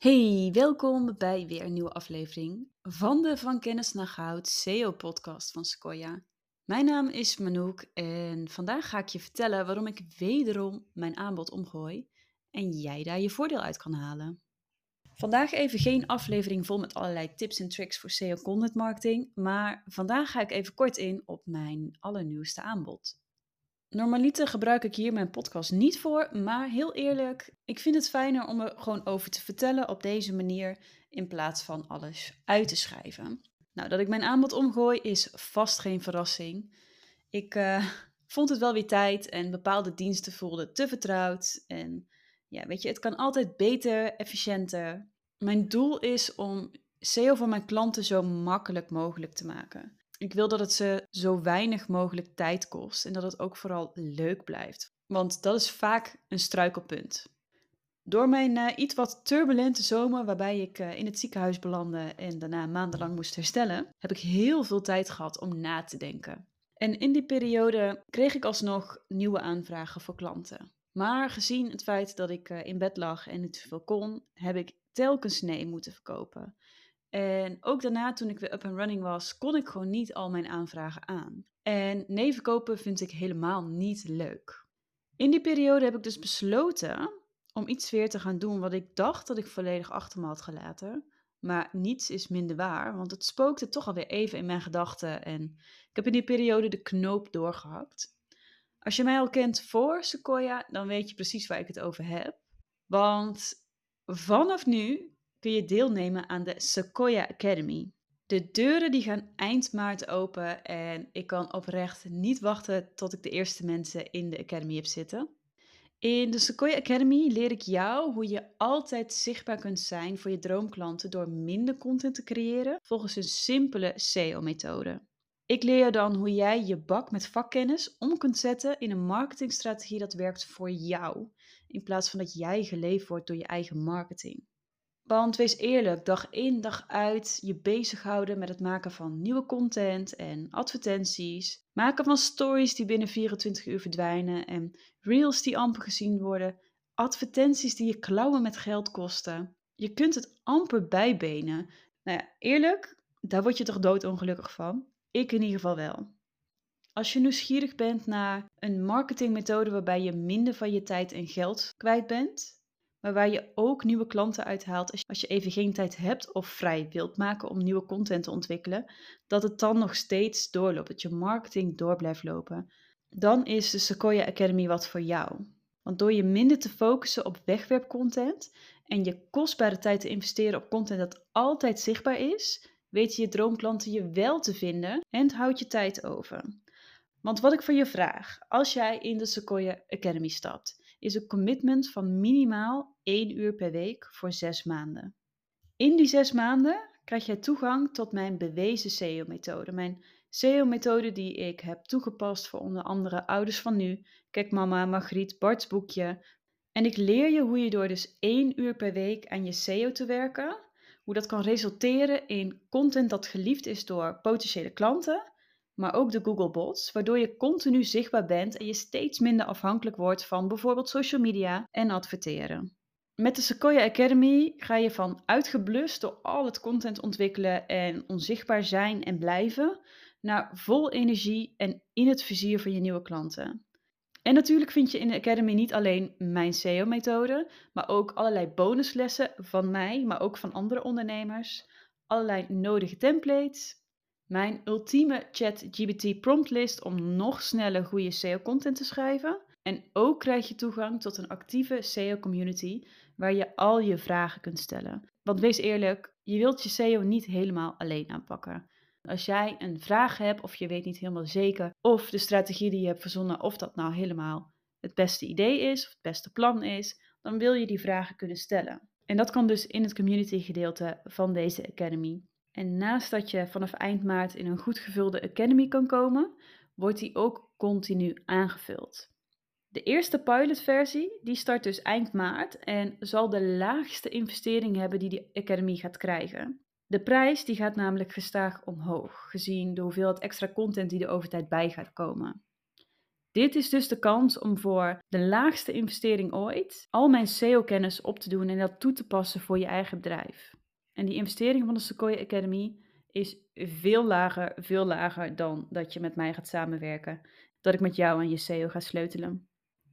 Hey, welkom bij weer een nieuwe aflevering van de Van Kennis naar Goud SEO-podcast van Sequoia. Mijn naam is Manouk en vandaag ga ik je vertellen waarom ik wederom mijn aanbod omgooi en jij daar je voordeel uit kan halen. Vandaag even geen aflevering vol met allerlei tips en tricks voor SEO content marketing, maar vandaag ga ik even kort in op mijn allernieuwste aanbod. Normaliter gebruik ik hier mijn podcast niet voor, maar heel eerlijk, ik vind het fijner om er gewoon over te vertellen op deze manier in plaats van alles uit te schrijven. Nou, dat ik mijn aanbod omgooi is vast geen verrassing. Ik uh, vond het wel weer tijd en bepaalde diensten voelden te vertrouwd. En ja, weet je, het kan altijd beter, efficiënter. Mijn doel is om SEO voor mijn klanten zo makkelijk mogelijk te maken. Ik wil dat het ze zo weinig mogelijk tijd kost en dat het ook vooral leuk blijft. Want dat is vaak een struikelpunt. Door mijn uh, iets wat turbulente zomer, waarbij ik uh, in het ziekenhuis belandde en daarna maandenlang moest herstellen, heb ik heel veel tijd gehad om na te denken. En in die periode kreeg ik alsnog nieuwe aanvragen voor klanten. Maar gezien het feit dat ik uh, in bed lag en niet veel kon, heb ik telkens nee moeten verkopen. En ook daarna, toen ik weer up and running was, kon ik gewoon niet al mijn aanvragen aan. En nee verkopen vind ik helemaal niet leuk. In die periode heb ik dus besloten om iets weer te gaan doen wat ik dacht dat ik volledig achter me had gelaten. Maar niets is minder waar, want het spookte toch alweer even in mijn gedachten en ik heb in die periode de knoop doorgehakt. Als je mij al kent voor Sequoia, dan weet je precies waar ik het over heb. Want vanaf nu kun je deelnemen aan de Sequoia Academy. De deuren die gaan eind maart open en ik kan oprecht niet wachten tot ik de eerste mensen in de Academy heb zitten. In de Sequoia Academy leer ik jou hoe je altijd zichtbaar kunt zijn voor je droomklanten door minder content te creëren volgens een simpele SEO-methode. Ik leer je dan hoe jij je bak met vakkennis om kunt zetten in een marketingstrategie dat werkt voor jou, in plaats van dat jij geleefd wordt door je eigen marketing. Want wees eerlijk, dag in, dag uit je bezighouden met het maken van nieuwe content en advertenties. Maken van stories die binnen 24 uur verdwijnen en reels die amper gezien worden. Advertenties die je klauwen met geld kosten. Je kunt het amper bijbenen. Nou ja, eerlijk, daar word je toch doodongelukkig van? Ik in ieder geval wel. Als je nieuwsgierig bent naar een marketingmethode waarbij je minder van je tijd en geld kwijt bent, maar waar je ook nieuwe klanten uithaalt als je even geen tijd hebt of vrij wilt maken om nieuwe content te ontwikkelen, dat het dan nog steeds doorloopt, dat je marketing door blijft lopen. Dan is de Sequoia Academy wat voor jou. Want door je minder te focussen op wegwerpcontent en je kostbare tijd te investeren op content dat altijd zichtbaar is, weet je je droomklanten je wel te vinden en houdt je tijd over. Want wat ik van je vraag, als jij in de Sequoia Academy stapt, is een commitment van minimaal 1 uur per week voor 6 maanden. In die 6 maanden krijg jij toegang tot mijn bewezen SEO-methode. Mijn SEO-methode die ik heb toegepast voor onder andere ouders van nu, Kijk Mama, Margriet, Bart's boekje. En ik leer je hoe je door dus 1 uur per week aan je SEO te werken, hoe dat kan resulteren in content dat geliefd is door potentiële klanten maar ook de Google Bots, waardoor je continu zichtbaar bent en je steeds minder afhankelijk wordt van bijvoorbeeld social media en adverteren. Met de Sequoia Academy ga je van uitgeblust door al het content ontwikkelen en onzichtbaar zijn en blijven, naar vol energie en in het vizier van je nieuwe klanten. En natuurlijk vind je in de Academy niet alleen mijn SEO-methode, maar ook allerlei bonuslessen van mij, maar ook van andere ondernemers, allerlei nodige templates, mijn ultieme ChatGPT promptlist om nog sneller goede SEO-content te schrijven. En ook krijg je toegang tot een actieve SEO-community waar je al je vragen kunt stellen. Want wees eerlijk, je wilt je SEO niet helemaal alleen aanpakken. Als jij een vraag hebt of je weet niet helemaal zeker of de strategie die je hebt verzonnen, of dat nou helemaal het beste idee is of het beste plan is, dan wil je die vragen kunnen stellen. En dat kan dus in het community gedeelte van deze Academy. En naast dat je vanaf eind maart in een goed gevulde academy kan komen, wordt die ook continu aangevuld. De eerste pilotversie die start dus eind maart en zal de laagste investering hebben die de academy gaat krijgen. De prijs die gaat namelijk gestaag omhoog, gezien de hoeveelheid extra content die er over tijd bij gaat komen. Dit is dus de kans om voor de laagste investering ooit al mijn SEO-kennis op te doen en dat toe te passen voor je eigen bedrijf. En die investering van de Sequoia Academy is veel lager, veel lager dan dat je met mij gaat samenwerken. Dat ik met jou aan je SEO ga sleutelen.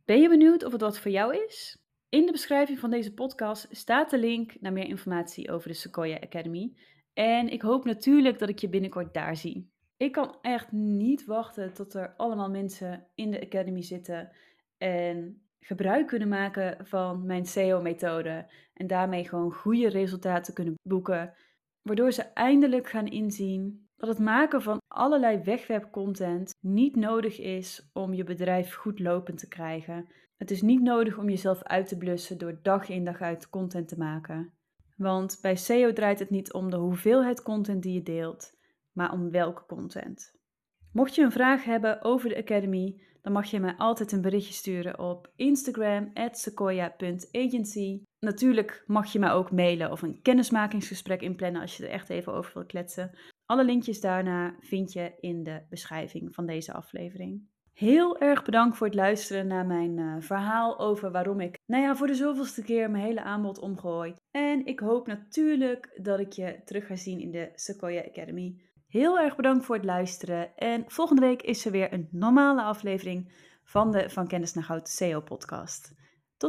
Ben je benieuwd of het wat voor jou is? In de beschrijving van deze podcast staat de link naar meer informatie over de Sequoia Academy. En ik hoop natuurlijk dat ik je binnenkort daar zie. Ik kan echt niet wachten tot er allemaal mensen in de Academy zitten en gebruik kunnen maken van mijn SEO-methode en daarmee gewoon goede resultaten kunnen boeken, waardoor ze eindelijk gaan inzien dat het maken van allerlei wegwerpcontent niet nodig is om je bedrijf goed lopend te krijgen. Het is niet nodig om jezelf uit te blussen door dag in dag uit content te maken. Want bij SEO draait het niet om de hoeveelheid content die je deelt, maar om welke content. Mocht je een vraag hebben over de Academy, dan mag je mij altijd een berichtje sturen op Instagram sequoia.agency. Natuurlijk mag je mij ook mailen of een kennismakingsgesprek inplannen als je er echt even over wil kletsen. Alle linkjes daarna vind je in de beschrijving van deze aflevering. Heel erg bedankt voor het luisteren naar mijn uh, verhaal over waarom ik, nou ja, voor de zoveelste keer mijn hele aanbod omgooi. En ik hoop natuurlijk dat ik je terug ga zien in de Sequoia Academy. Heel erg bedankt voor het luisteren. En volgende week is er weer een normale aflevering van de Van Kennis naar Goud SEO podcast.